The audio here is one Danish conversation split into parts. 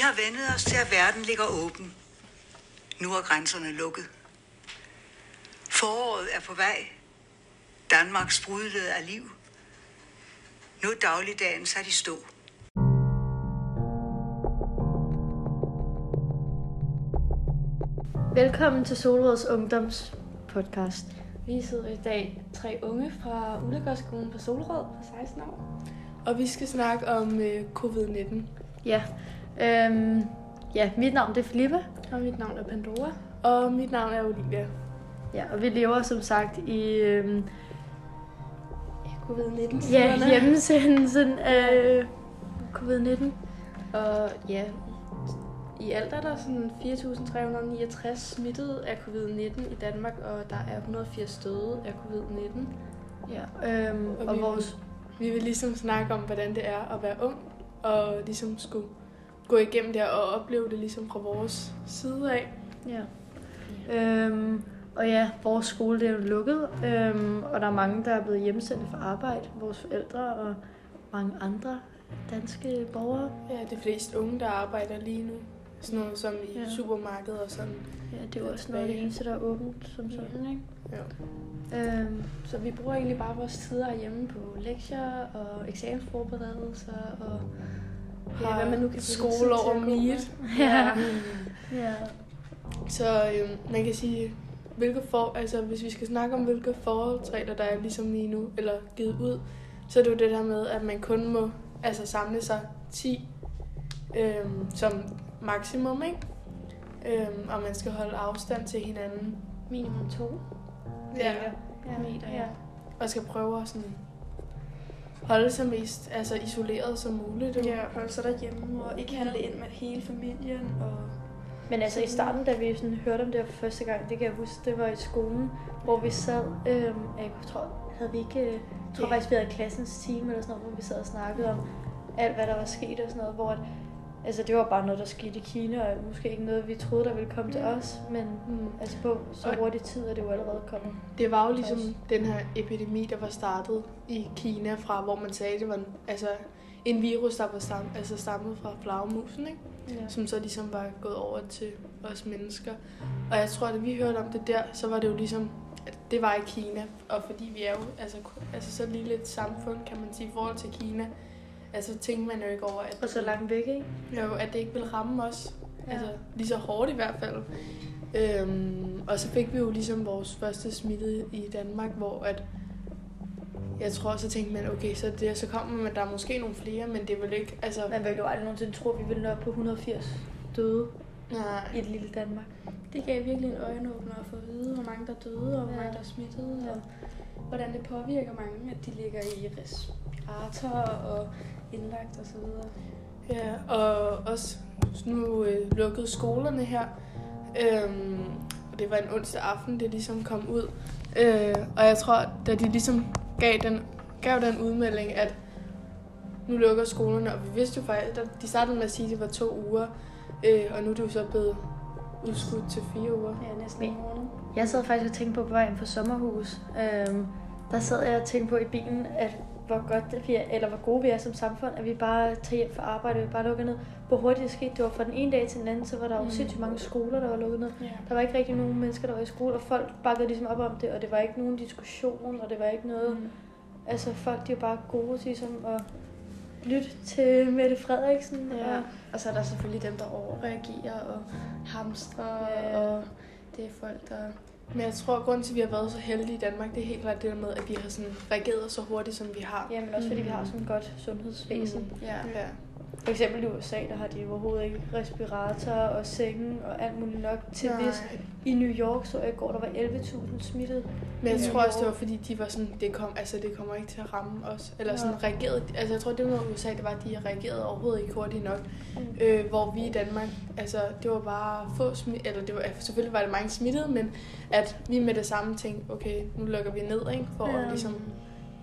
har vendet os til, at verden ligger åben. Nu er grænserne lukket. Foråret er på vej. Danmark sprudlede af liv. Nu er dagligdagen sat i stå. Velkommen til Solrøds Ungdoms podcast. Vi sidder i dag tre unge fra Ulegårdsskolen på Solrød på 16 år. Og vi skal snakke om øh, covid-19. Ja, øhm, ja, mit navn det er Filippa, Og mit navn er Pandora. Og mit navn er Olivia. ja, og vi lever som sagt i øhm, Covid-19. ja, hjemmesendelsen af covid-19. Og ja, i alt er der sådan 4.369 smittede af covid-19 i Danmark, og der er 180 døde af covid-19. Ja, øhm, og, Og og vi- vores, Vi vil ligesom snakke om, hvordan det er at være ung, og ligesom skulle gå igennem det og opleve det ligesom fra vores side af. ja. Øhm, og ja, vores skole det er jo lukket, øhm, og der er mange, der er blevet hjemsendt fra arbejde. Vores forældre og mange andre danske borgere. Ja, det er flest unge, der arbejder lige nu. Sådan noget som i Ja. supermarkedet og sådan. Ja, det er jo også noget af det eneste, der er åbent som sådan, ikke? Ja. Øhm, Så vi bruger egentlig bare vores tid herhjemme på lektier og eksamensforberedelser og ja, hvad man nu kan skole over. Meet. ja. ja. Så øhm, man kan sige, hvilke for, altså hvis vi skal snakke om, hvilke forholdsregler, der er ligesom lige nu, eller givet ud, så er det jo det der med, at man kun må altså, samle sig 10 øhm, som maksimum, ikke? Øhm, og man skal holde afstand til hinanden. Minimum to Ja. Ja, meter, ja. Og skal prøve at sådan holde sig mest altså, isoleret som muligt. jo. Ja, holde sig derhjemme og ikke handle ind med hele familien. Og Men altså i starten, da vi sådan hørte om det for første gang, det kan jeg huske, det var i skolen, hvor vi sad, øhm, jeg tror, havde vi ikke, øh, jeg tror Ja. faktisk, vi havde klassens time eller sådan noget, hvor vi sad og snakkede om alt, hvad der var sket og sådan noget, hvor at, altså det var bare noget, der skete i Kina, og måske ikke noget, vi troede, der ville komme til os, men Mm. altså på så hurtig tid er det jo allerede kommet. Det var jo ligesom Også. den her epidemi, der var startet i Kina fra, hvor man sagde, det var en, altså, en virus, der var stam, altså stammet fra flagermusen, ikke? Ja. som så ligesom var gået over til os mennesker. Og jeg tror, at da vi hørte om det der, så var det jo ligesom, at det var i Kina. Og fordi vi er jo altså, altså så lille et samfund, kan man sige, i forhold til Kina, altså tænkte man jo ikke over, at, Og så langt væk, ikke? jo, at det ikke ville ramme os. Ja. Altså lige så hårdt i hvert fald. Øhm, og så fik vi jo ligesom vores første smitte i Danmark, hvor at jeg tror, så tænkte man, okay, så, det, så kommer man, der er måske nogle flere, men det vil ikke, altså, Man ville jo aldrig nogensinde tro, at vi ville nå op på 180 døde nej, i et lille Danmark. det gav virkelig en øjenåbner at få at vide, hvor mange der er døde, og hvor Ja. mange der er smittede, og hvordan det påvirker mange, at de ligger i respirator og indlagt og så videre. Ja, og også nu øh, lukkede skolerne her. Øhm, og det var en onsdag aften, det ligesom kom ud. Øh, og jeg tror, da de ligesom gav den, gav den udmelding, at nu lukker skolerne, og vi vidste jo faktisk, at de startede med at sige, at det var to uger, øh, og nu er det jo så blevet udskudt til fire uger. Ja, næsten en måned. Jeg sad faktisk og tænkte på på vejen på sommerhus. Øhm, der sad jeg og tænkte på i bilen, at hvor godt det vi er, eller hvor gode vi er som samfund, at vi bare tager hjem fra arbejde, vi bare lukker ned. Hvor hurtigt det skete, det var fra den ene dag til den anden, så var der jo Mm. sindssygt mange skoler, der var lukket ned. Ja. Der var ikke rigtig nogen mennesker, der var i skole, og folk bakkede ligesom op om det, og det var ikke nogen diskussion, og det var ikke noget... Mm. Altså folk, de er bare gode til ligesom at lytte til Mette Frederiksen. Ja, Og, og så er der selvfølgelig dem, der overreagerer og hamstrer, Ja. og det er folk, der... Men jeg tror, at grunden til, at vi har været så heldige i Danmark, det er helt klart det der med, at vi har sådan reageret så hurtigt, som vi har. ja, men også fordi vi har sådan et godt sundhedsvæsen. Mm. Ja. Ja. For eksempel i USA, der har de overhovedet ikke respirator og sengen og alt muligt nok til Nej. hvis. I New York så jeg i går, der var 11.000 smittet. Men jeg tror også, det var fordi, de var sådan, det, kom, altså, det kommer ikke til at ramme os. Eller sådan Ja. reagerede, altså jeg tror, det med USA, det var, at de reagerede overhovedet ikke hurtigt nok. Mm. Øh, hvor vi i Danmark, altså det var bare få smittede, eller det var, selvfølgelig var det mange smittede, men at vi med det samme tænkte, okay, nu lukker vi ned, ikke? For Ja. at ligesom,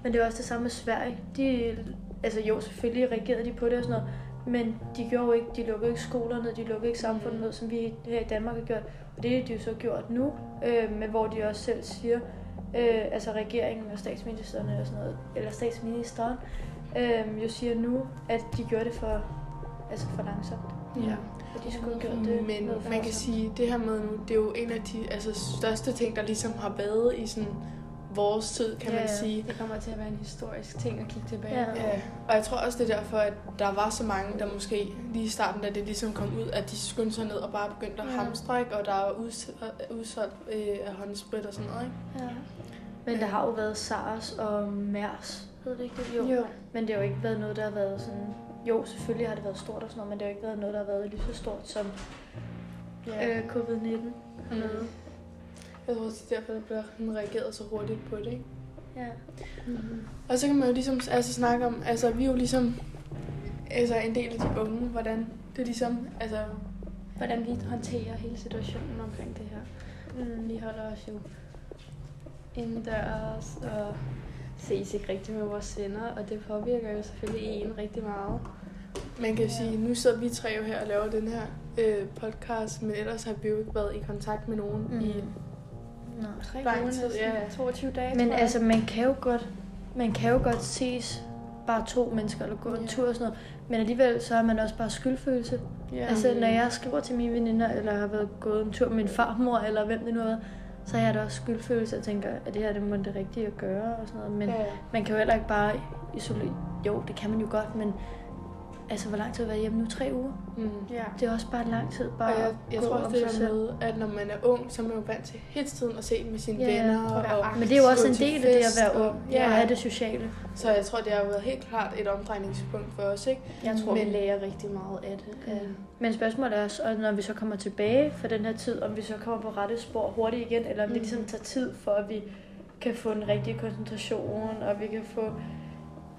Men det var også det samme med Sverige. De, altså jo, selvfølgelig reagerede de på det og sådan noget, men de gjorde jo ikke, de lukkede ikke skolerne ned, de lukkede ikke samfundet Mm. ned, som vi her i Danmark har gjort. Og det har de jo så gjort nu, øh, men hvor de også selv siger, øh, altså regeringen og statsministerne og sådan noget, eller statsministeren, øh, jo siger nu, at de gjorde det for, altså for langsomt. Ja. Og de skulle gjort det Men man kan sige, det her med nu, det er jo en af de altså, største ting, der ligesom har været i sådan vores tid, kan Ja, man sige. Det kommer til at være en historisk ting at kigge tilbage Ja. på. Ja, og jeg tror også, det er derfor, at der var så mange, der måske lige i starten, da det ligesom kom ud, at de skyndte sig ned og bare begyndte at Ja. hamstre, ikke? og der var uds- udsolgt øh, af håndsprit og sådan noget. Ikke? Ja. Men der har jo været SARS og MERS, hed det ikke det? Jo. jo. Men det har jo ikke været noget, der har været sådan... Jo, selvfølgelig har det været stort og sådan noget, men det har jo ikke været noget, der har været lige så stort som Ja. øh, covid-19. Mm. Jeg tror også, er derfor, der bliver sådan reageret så hurtigt på det. Ikke? Ja. Mm-hmm. Og så kan man jo ligesom altså, snakke om, altså vi er jo ligesom altså, en del af de unge, hvordan det ligesom, altså Hvordan vi håndterer hele situationen omkring det her. Mm, vi holder os jo indendørs og ses ikke rigtig med vores venner, og det påvirker jo selvfølgelig en rigtig meget. Man kan sige, nu sidder vi tre jo her og laver den her øh, podcast, men ellers har vi jo ikke været i kontakt med nogen mm. i... Nej. Tre Lang tid, ja. 22 dage, Men altså, man kan jo godt, man kan jo godt ses bare to mennesker, eller gå en Ja. tur og sådan noget. Men alligevel, så har man også bare skyldfølelse. ja. Altså, når jeg skriver til mine veninder, eller har været gået en tur med min farmor, eller hvem det nu været, så har jeg da også skyldfølelse og tænker, at det her det må det rigtige at gøre og sådan noget. Men Ja. man kan jo heller ikke bare isolere. Jo, det kan man jo godt, men altså, hvor lang tid har du været hjemme nu? Tre uger? Mm. ja. Det er også bare lang tid bare Og jeg, jeg gå tror om også det selv. med, at når man er ung, så er man jo vant til hele tiden at se med sine Ja, venner. og Og, Men det er jo også en del af det at være og- ung, Ja. og have det sociale. så jeg tror, det har været helt klart et omdrejningspunkt for os, ikke? Jeg tror, Men- vi lærer rigtig meget af det. Ja. Men spørgsmålet er også, og når vi så kommer tilbage fra den her tid, om vi så kommer på rette spor hurtigt igen, eller om mm. det ligesom tager tid for, at vi kan få en rigtig koncentration, og vi kan få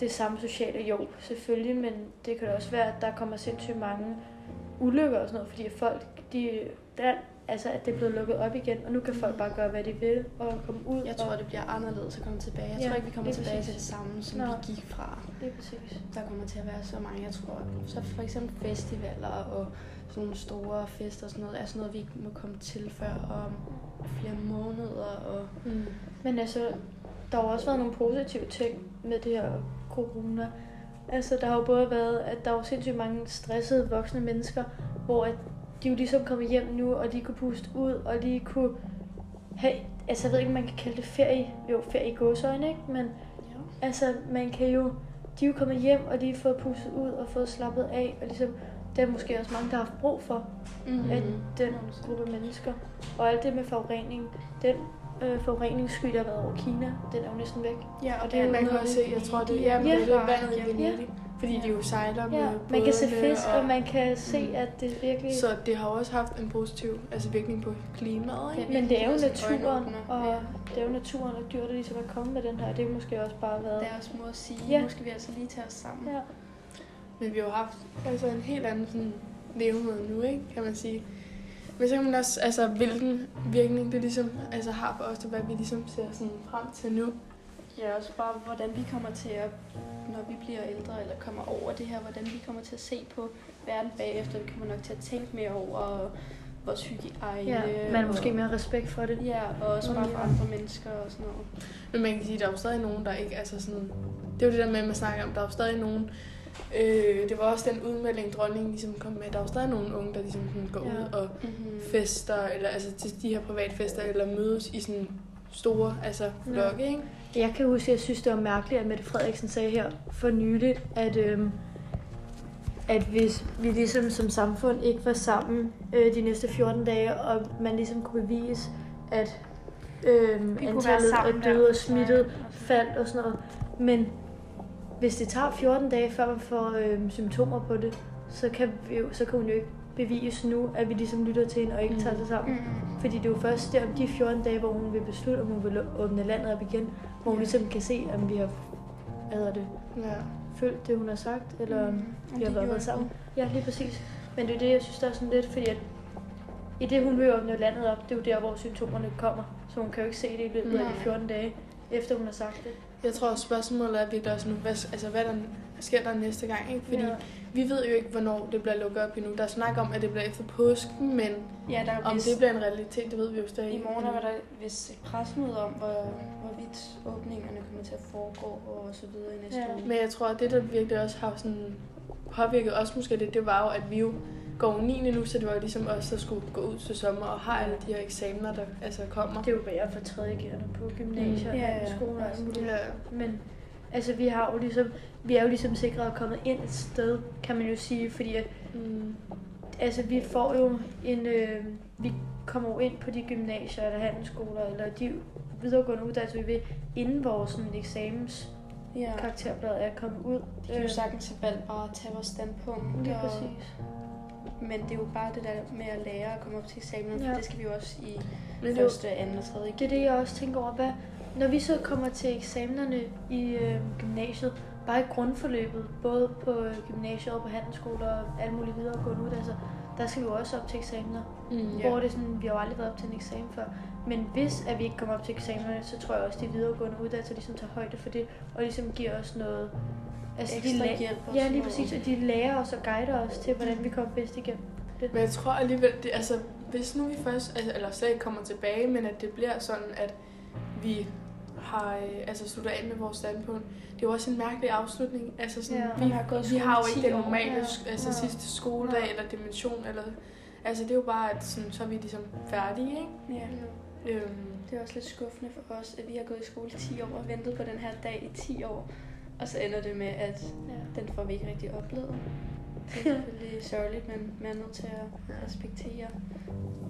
det samme sociale. Jo, selvfølgelig, men det kan også være, at der kommer sindssygt mange ulykker og sådan noget, fordi folk, de, der, altså at det er blevet lukket op igen, og nu kan folk bare gøre, hvad de vil, og komme ud. Jeg tror, og, det bliver anderledes at komme tilbage. Jeg Ja, tror ikke, vi kommer tilbage præcis. til det samme, som Nå. vi gik fra. Det er præcis. Der kommer til at være så mange, jeg tror. Så for eksempel festivaler og sådan nogle store fester og sådan noget, er sådan noget, vi ikke må komme til før om flere måneder. Og Mm. Men altså, der har også været nogle positive ting med det her corona. Altså, der har jo både været, at der var sindssygt mange stressede voksne mennesker, hvor at de jo ligesom kommet hjem nu, og de kunne puste ud, og de kunne have, altså jeg ved ikke, om man kan kalde det ferie, jo ferie i gåsøjne, ikke? Men ja. altså, man kan jo, de er jo kommet hjem, og de har fået pustet ud og fået slappet af, og ligesom, det er måske også mange, der har haft brug for, Mm-hmm. at den gruppe mennesker. Og alt det med forurening, den øh, forureningssky, der har været over Kina, den er jo næsten væk. Ja, og det er man kan også se, jeg tror, det er Ja. ja, det er vandet i Ja. Venedig. Fordi de jo sejler med Ja, man kan se fisk, og man kan se, Mm. at det virkelig... Så det har også haft en positiv altså virkning på klimaet, ikke? Men det er jo naturen, og Ja. det er jo naturen og dyr, der ligesom er kommet med den her. Det er måske også bare været... Deres måde at sige, Ja. nu skal vi altså lige tage os sammen. Ja. Men vi har jo haft altså en helt anden sådan, levemåde nu, ikke? kan man sige. Men så kan man også, altså hvilken virkning det ligesom altså, har på os, og hvad vi ligesom ser sådan frem til nu. Ja, også bare, hvordan vi kommer til at, når vi bliver ældre, eller kommer over det her, hvordan vi kommer til at se på verden bagefter. Vi kommer nok til at tænke mere over vores hygiejne. ja, man har måske og- mere respekt for det. Ja, og også bare for andre mennesker og sådan noget. Men man kan sige, at der er jo stadig nogen, der ikke, altså sådan, det er jo det der med, at man snakker om, der er jo stadig nogen, øh, det var også den udmelding, dronningen ligesom kom med, der er jo stadig nogle unge, der ligesom sådan går Ja. ud og Mm-hmm. fester, eller altså til de her privatfester, eller mødes i sådan store, altså flokke, ikke? Jeg kan huske, at jeg synes, det var mærkeligt, at Mette Frederiksen sagde her for nyligt, at, øhm, at hvis vi ligesom som samfund ikke var sammen øh, de næste 14 dage, og man ligesom kunne bevise, at øhm, være antallet af døde og smittet faldt og sådan noget. Men hvis det tager 14 dage, før man får øhm, symptomer på det, så kan, vi jo, så kan hun jo ikke bevise nu, at vi ligesom lytter til hende og ikke Mm. tager sig sammen. Mm. Fordi det er jo først der om de 14 dage, hvor hun vil beslutte, om hun vil åbne landet op igen, hvor hun Ja. ligesom kan se, om vi har hvad det, Ja. følt det, hun har sagt, eller Mm. vi har været, sammen. Ja, lige præcis. Men det er det, jeg synes, der er sådan lidt, fordi at i det, hun vil åbne landet op, det er jo der, hvor symptomerne kommer. Så hun kan jo ikke se det i løbet af de Nej. 14 dage, efter hun har sagt det. Jeg tror spørgsmålet er virkelig også nu, hvad, altså, hvad der sker der næste gang, ikke? Fordi Ja. vi ved jo ikke, hvornår det bliver lukket op endnu. Der er snak om, at det bliver efter påsken, men Ja, der er om vist, det bliver en realitet, det ved vi jo stadig I morgen var der vist et presmøde om, hvor, hvorvidt åbningerne kommer til at foregå og så videre i næste Ja. uge. Men jeg tror, at det, der virkelig også har sådan påvirket os måske lidt, det var jo, at vi jo går 9. nu, så det var jo ligesom os, der skulle gå ud til sommer og har alle de her eksamener, der altså kommer. Det er jo bare for tredje gerne på gymnasier Mm. og Ja, ja. skoler og muligt. Ja. Men altså, vi har jo ligesom, vi er jo ligesom sikret at komme ind et sted, kan man jo sige, fordi at, Mm. altså, vi får jo en, øh, vi kommer jo ind på de gymnasier eller handelsskoler, eller de videregående uddannelser, vi vil, inden vores sådan, eksamens Ja. karakterblad er kommet ud. De kan jo sagtens have valgt bare at tage vores standpunkt. Lige og- præcis. Men det er jo bare det der med at lære at komme op til eksamen, Ja. for det skal vi jo også i Men det første, anden og tredje. Det er det, jeg også tænker over. Hvad, når vi så kommer til eksamenerne i øh, gymnasiet, bare i grundforløbet, både på øh, gymnasiet og på handelsskoler og alle mulige videregående uddannelser, der skal vi jo også op til eksamener. mm, Ja. Hvor det er sådan, vi har jo aldrig været op til en eksamen før. Men hvis at vi ikke kommer op til eksamenerne, så tror jeg også, at de videregående uddannelser ligesom tager højde for det, og ligesom giver os noget... Altså, Ekstra de la- hjælp Ja, lige præcis, og de lærer os og guider os til, hvordan vi kommer bedst igennem. Men jeg tror alligevel, det, altså, hvis nu vi først, altså, eller slet ikke kommer tilbage, men at det bliver sådan, at vi har øh, altså slutter af med vores standpunkt. Det er jo også en mærkelig afslutning. Altså sådan, Ja, vi, har gået vi har jo i ikke 10 den normale Ja. altså, Ja. sidste skoledag Nej. eller dimension. Eller, altså det er jo bare, at sådan, så er vi ligesom færdige, ikke? Ja. Øhm, Det er også lidt skuffende for os, at vi har gået i skole i 10 år og ventet på den her dag i 10 år. Og så ender det med, at Ja. den får vi ikke rigtig oplevet. Det er selvfølgelig sørgeligt, men man er nødt til at respektere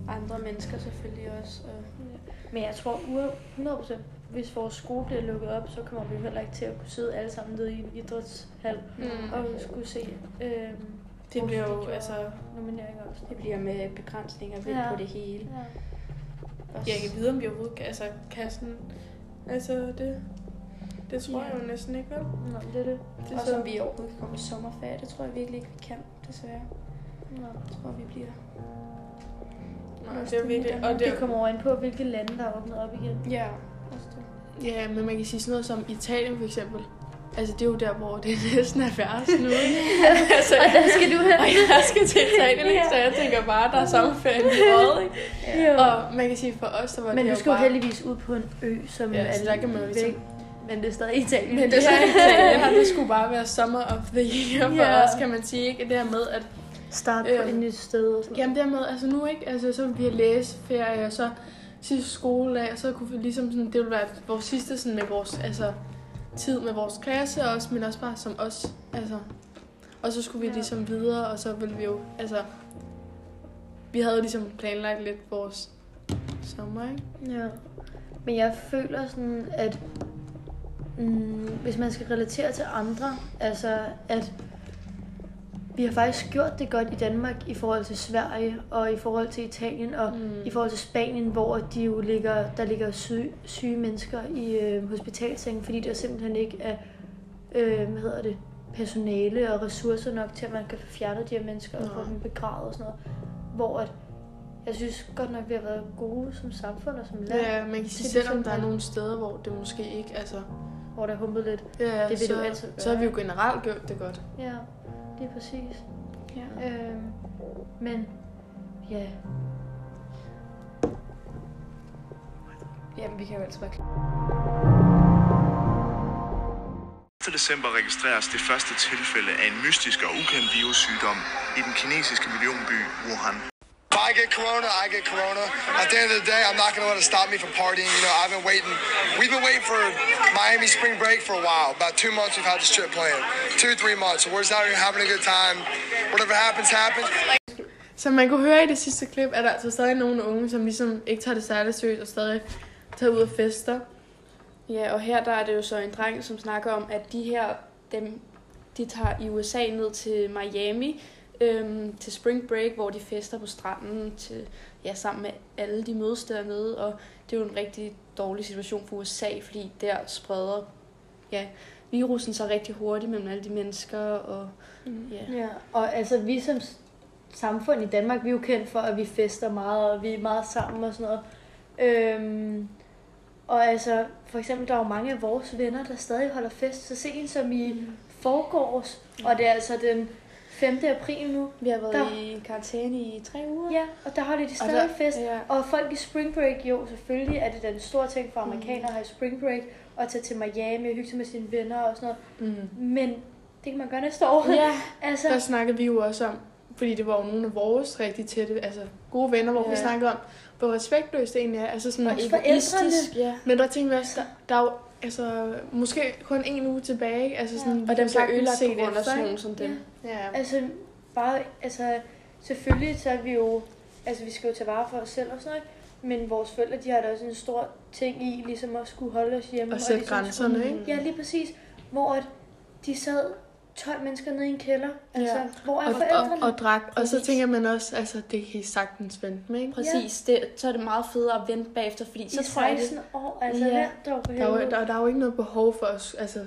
andre mennesker selvfølgelig også. Og Men jeg tror ure- 100%, hvis vores skole bliver lukket op, så kommer vi jo heller ikke til at kunne sidde alle sammen nede i en idrætshal Mm. og skulle se øhm, det bliver jo, altså... nomineringer også. det bliver med begrænsninger ved Ja. på det hele. Ja. Også, Jeg kan vide, om vi overhovedet kan, altså, kan sådan, altså det, det tror jeg jo næsten ikke, vel? Nå, det er det. Det er og så- som vi overhovedet kan komme på sommerferie, det tror jeg virkelig ikke, vi kan, desværre. Nå. Jeg tror, vi bliver... Nej, det er virkelig, og det, Det kommer over ind på, hvilke lande, der er åbnet op igen. Ja, også det. Ja, men man kan sige sådan noget som Italien for eksempel. Altså, det er jo der, hvor det næsten er værst nu. altså, Og der skal du hen. og jeg skal til Italien, ikke? så jeg tænker bare, der er sommerferien i råd, ikke? Jo. Og man kan sige for os, der var Men det du skal jo bare... heldigvis ud på en ø, som Ja, er der kan man jo ligesom-. Men det er stadig Italien. Men det er så Italien, og det skulle bare være summer of the year for Ja. os, kan man sige, ikke? Det her med, at Start på Øhm, et nyt sted og sådan Jamen dermed, altså nu ikke, altså så vi har læseferie, og så sidste skoledag, og så kunne vi ligesom sådan, det ville være vores sidste sådan med vores, altså tid med vores klasse også, men også bare som os, altså. Og så skulle vi Ja. ligesom videre, og så ville vi jo, altså, vi havde jo ligesom planlagt lidt vores sommer, ikke? Ja. Men jeg føler sådan, at mm, hvis man skal relatere til andre, altså at vi har faktisk gjort det godt i Danmark i forhold til Sverige og i forhold til Italien og Mm. i forhold til Spanien, hvor de jo ligger, der ligger syge, syge mennesker i øh, hospitalsengen, fordi der simpelthen ikke er øh, hvad hedder det, personale og ressourcer nok til, at man kan få fjernet de her mennesker og få dem begravet og sådan noget. Hvor at, jeg synes godt nok, vi har været gode som samfund og som land, Ja, man kan sige, selvom der er nogle steder, hvor det måske ikke, altså, hvor der er humpet lidt. ja, Det vil så, du altid gøre, så har vi jo generelt gjort det godt. Ja, det er præcis. Ja. Øhm, men ja, Jamen, vi kan jo altid være klar. 1. december registreres det første tilfælde af en mystisk og ukendt virussygdom i den kinesiske millionby Wuhan. I get corona, I get corona. At the end of the day, I'm not gonna let it stop me from partying. You know, I've been waiting. We've been waiting for Miami spring break for a while. About two months we've had this trip planned. Two, three months. So we're just out here having a good time. Whatever happens, happens. Som man kunne høre i det sidste klip, er der altså stadig nogle unge, som ligesom ikke tager det særligt seriøst og stadig tager ud og fester. Ja, og her der er det jo så en dreng, som snakker om, at de her, dem, de tager i USA ned til Miami, øhm, til spring break, hvor de fester på stranden til, ja, sammen med alle de mødes dernede, og det er jo en rigtig dårlig situation for USA, fordi der spreder ja, virusen sig rigtig hurtigt mellem alle de mennesker, og ja. ja. og altså vi som samfund i Danmark, vi er jo kendt for, at vi fester meget, og vi er meget sammen og sådan noget. Øhm, og altså, for eksempel, der er jo mange af vores venner, der stadig holder fest, så sent som i forgårs, og det er altså den 5. april nu. Vi har været Der- i karantæne i tre uger. Ja, og der holder de Og stadig der- fest. Ja. Og folk i spring break, jo, selvfølgelig er det den store ting for amerikanere at have spring break, og tage til Miami og hygge sig med sine venner og sådan noget. Mm. Men det kan man gøre næste år. Ja, altså, Der snakkede vi jo også om, fordi det var jo nogle af vores rigtig tætte, altså gode venner, hvor ja. vi snakkede om, hvor respektløst det egentlig er. Altså sådan, Også forældrene. ja. men der tænkte vi også, der, der er jo altså, måske kun en uge tilbage. Altså sådan, vi Og den bliver ødelagt se på grund af sådan nogen som dem. Ja. Altså, bare, altså, selvfølgelig så er vi jo, altså vi skal jo tage vare for os selv og sådan noget, men vores forældre, de har da også en stor ting i, ligesom at skulle holde os hjemme. Og sætte ligesom grænserne, skulle, ikke? Ja, lige præcis. Hvor at de sad 12 mennesker nede i en kælder. Altså, Ja. hvor er Og, forældrene? og, og drak. Og så tænker man også, altså det kan I sagtens vente med, ikke? Præcis, det, så er det meget federe at vente bagefter, fordi så I tror jeg, det, 16 år, altså Ja. ja. vent dog for Der er, der, der er jo ikke noget behov for os, altså...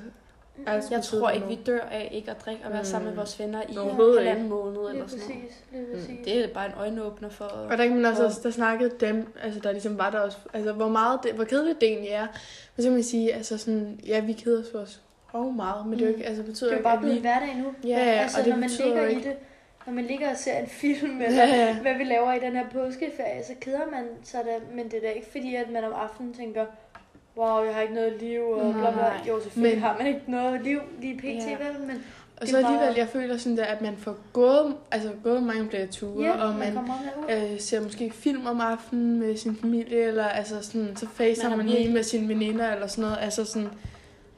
altså jeg tror ikke, vi dør af ikke at drikke og være Mm. sammen med vores venner i en halvanden måned Lige eller sådan noget. præcis, lige Mm. Det er bare en øjenåbner for... Og der kan man også, der snakkede dem, altså der ligesom var der også, altså hvor meget, det, hvor kedeligt det egentlig er. Men så kan man sige, altså sådan, ja, vi keder os også rov meget, men det er jo ikke, altså betyder Det er jo ikke, bare blevet vi... hverdag nu. Ja, ja, altså, og det når man ligger jo i ikke... det, når man ligger og ser en film, eller Ja, ja. hvad vi laver i den her påskeferie, så keder man sig da, men det er da ikke fordi, at man om aftenen tænker, wow, jeg har ikke noget liv, og bla bla. Jo, selvfølgelig Men- har man ikke noget liv lige pt, Ja. vel, men Og så meget- alligevel, jeg føler sådan der, at man får gået, altså gået mange flere ture, ja, og man ud. øh, ser måske film om aftenen med sin familie, eller altså sådan, så facer Man man lige med sine veninder, eller sådan noget, altså sådan,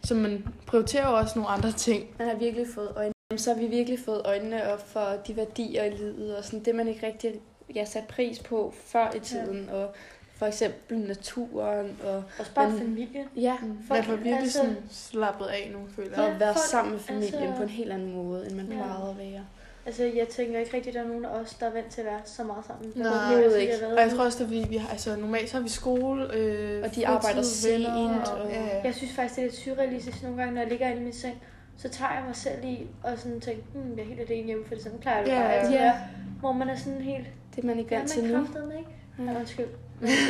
så man prioriterer jo også nogle andre ting. Man har virkelig fået øjnene. Så har vi virkelig fået øjnene op for de værdier i livet, og sådan det, man ikke rigtig ja, sat pris på før i tiden. Ja. Og for eksempel naturen, og Også bare men- familie. ja, Man Folk, får virkelig altså- sådan slappet af nu, føler jeg. og Ja, være folk- sammen med familien altså- på en helt anden måde, end man Ja. plejede at være. Altså, jeg tænker ikke rigtig, at der er nogen af os, der er vant til at være så meget sammen. Nej, Overhovedet ikke. har været Og jeg tror også, at vi, vi har, altså normalt så har vi skole, øh, Og de arbejder sent, og, og- ja. Jeg synes faktisk, det er lidt surrealistisk nogle gange, når jeg ligger inde i min seng. Så tager jeg mig selv i og sådan tænker, hmm, jeg er helt alene hjemme, for sådan plejer det Ja, bare ja. altid at Ja. være. Hvor man er sådan helt, Det er man ikke ja, vant til man nu. kraftedeme ikke. Ja. Ja, undskyld.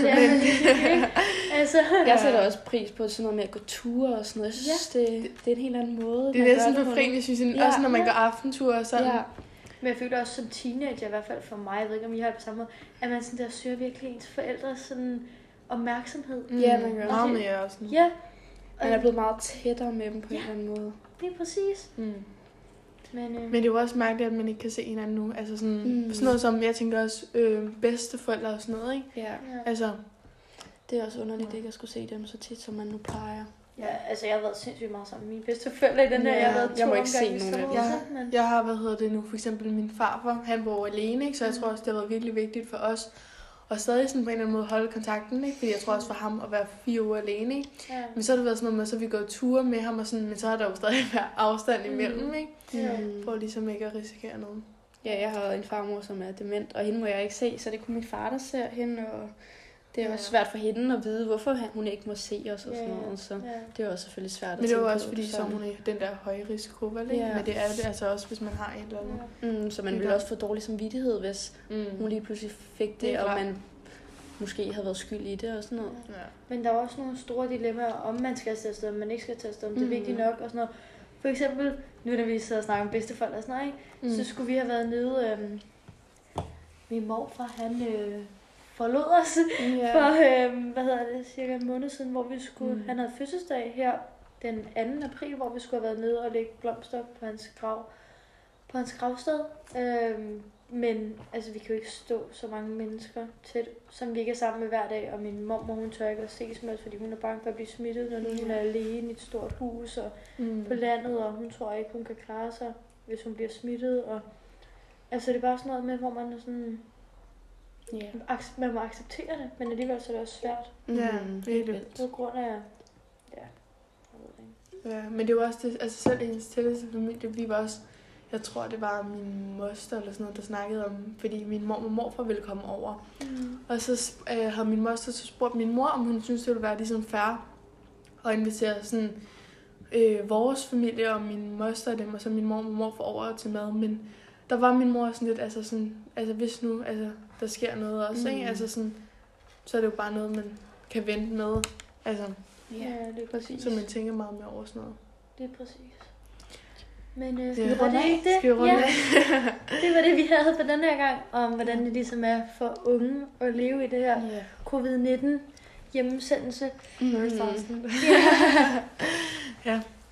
Er ikke. Altså, Jeg sætter også pris på sådan noget med at gå ture og sådan noget. Jeg synes, det, det er en helt anden måde. Det er næsten befriende, synes jeg. Ja. Også når man Ja. går aftenture og sådan. Ja, men jeg føler også som teenager, i hvert fald for mig, jeg ved ikke, om I har det på samme måde, at man sådan der søger virkelig ens forældres sådan opmærksomhed. Ja, man gør. Meget mere også. nu. Ja, man er blevet meget tættere med dem på en Ja. eller anden måde. lige præcis. Mm. Men, øh, Men det er jo også mærkeligt, at man ikke kan se hinanden nu. Altså sådan, Mm. sådan noget som, jeg tænker også, øh, bedsteforældre og sådan noget, ikke? Ja, ja. Altså, det er også underligt ikke at skulle se dem så tit, som man nu plejer. Ja, altså jeg har været sindssygt meget sammen med mine bedsteforældre i den her. Ja, jeg har været jeg to må ikke se omgange i nogen af dem. men... jeg har, hvad hedder det nu, for eksempel min farfar, han bor alene, ikke? Så jeg Mm. tror også, det har været virkelig vigtigt for os. Og stadig sådan på en eller anden måde holde kontakten, ikke? Fordi jeg tror også for ham at være fire uger alene, ikke? Ja. Men så har det været sådan noget med, så vi gået ture med ham og sådan, men så har der jo stadig været afstand imellem, Mm. ikke? Ja. For ligesom ikke at risikere noget. Ja, jeg har en farmor, som er dement, og hende må jeg ikke se, så det er kun min far, der ser hende, og det er Ja. også svært for hende at vide, hvorfor hun ikke må se os og sådan Ja. noget, så Ja. det er også selvfølgelig svært at Men det er også på, fordi, så er hun i den der høje risiko, vel? Ikke? Ja. Men det er det altså også, hvis man har et eller andet. mm, så man ville også få dårlig samvittighed, hvis Mm. hun lige pludselig fik Det er det, og klart. man måske havde været skyld i det og sådan noget. Ja. Men der er også nogle store dilemmaer, om man skal tage afsted, om man ikke skal tage afsted, om det er vigtigt nok og sådan noget. For eksempel, nu når vi sidder og snakker om bedsteforældre og sådan noget, ikke? så skulle vi have været nede... Øhm, min morfar, han øh, forlod os Ja. for, øh, hvad hedder det, cirka en måned siden, hvor vi skulle... Mm. Han havde fødselsdag her den 2. april, hvor vi skulle have været nede og lægge blomster på hans grav på hans gravsted. Øhm, men altså, vi kan jo ikke stå så mange mennesker tæt, som vi ikke er sammen med hver dag. Og min mor, hun tør ikke at ses med os, fordi hun er bange for at blive smittet, når nu hun er alene i et stort hus og Mm. på landet, og hun tror ikke, hun kan klare sig, hvis hun bliver smittet. Og, altså, det er bare sådan noget med, hvor man er sådan, Ja. man må acceptere det, men alligevel så er det også svært. Ja, Mm, virkelig. vildt. På grund af, ja. Ja, men det jo også det, altså selv i hendes tætteste familie, vi var også, jeg tror det var min moster eller sådan noget, der snakkede om, fordi min mor og morfar ville komme over. Mm. Og så øh, havde min moster så spurgt min mor, om hun synes det ville være ligesom fair at invitere sådan øh, vores familie og min moster og dem, og så min mor og morfar over til mad, men der var min mor sådan lidt, altså sådan, altså hvis nu, altså der sker noget også, mm. ikke? Mm. Altså sådan, så er det jo bare noget, man kan vente med, altså, Ja, det er præcis. så man tænker meget mere over sådan noget. Det er præcis. Men øh, Ja. ja. var det ikke det? Skal vi runde ja, af? det var det, vi havde for den her gang, om hvordan det ligesom er for unge at leve i det her Ja. covid-19 hjemmesendelse. Mm. First afsnit. Ja.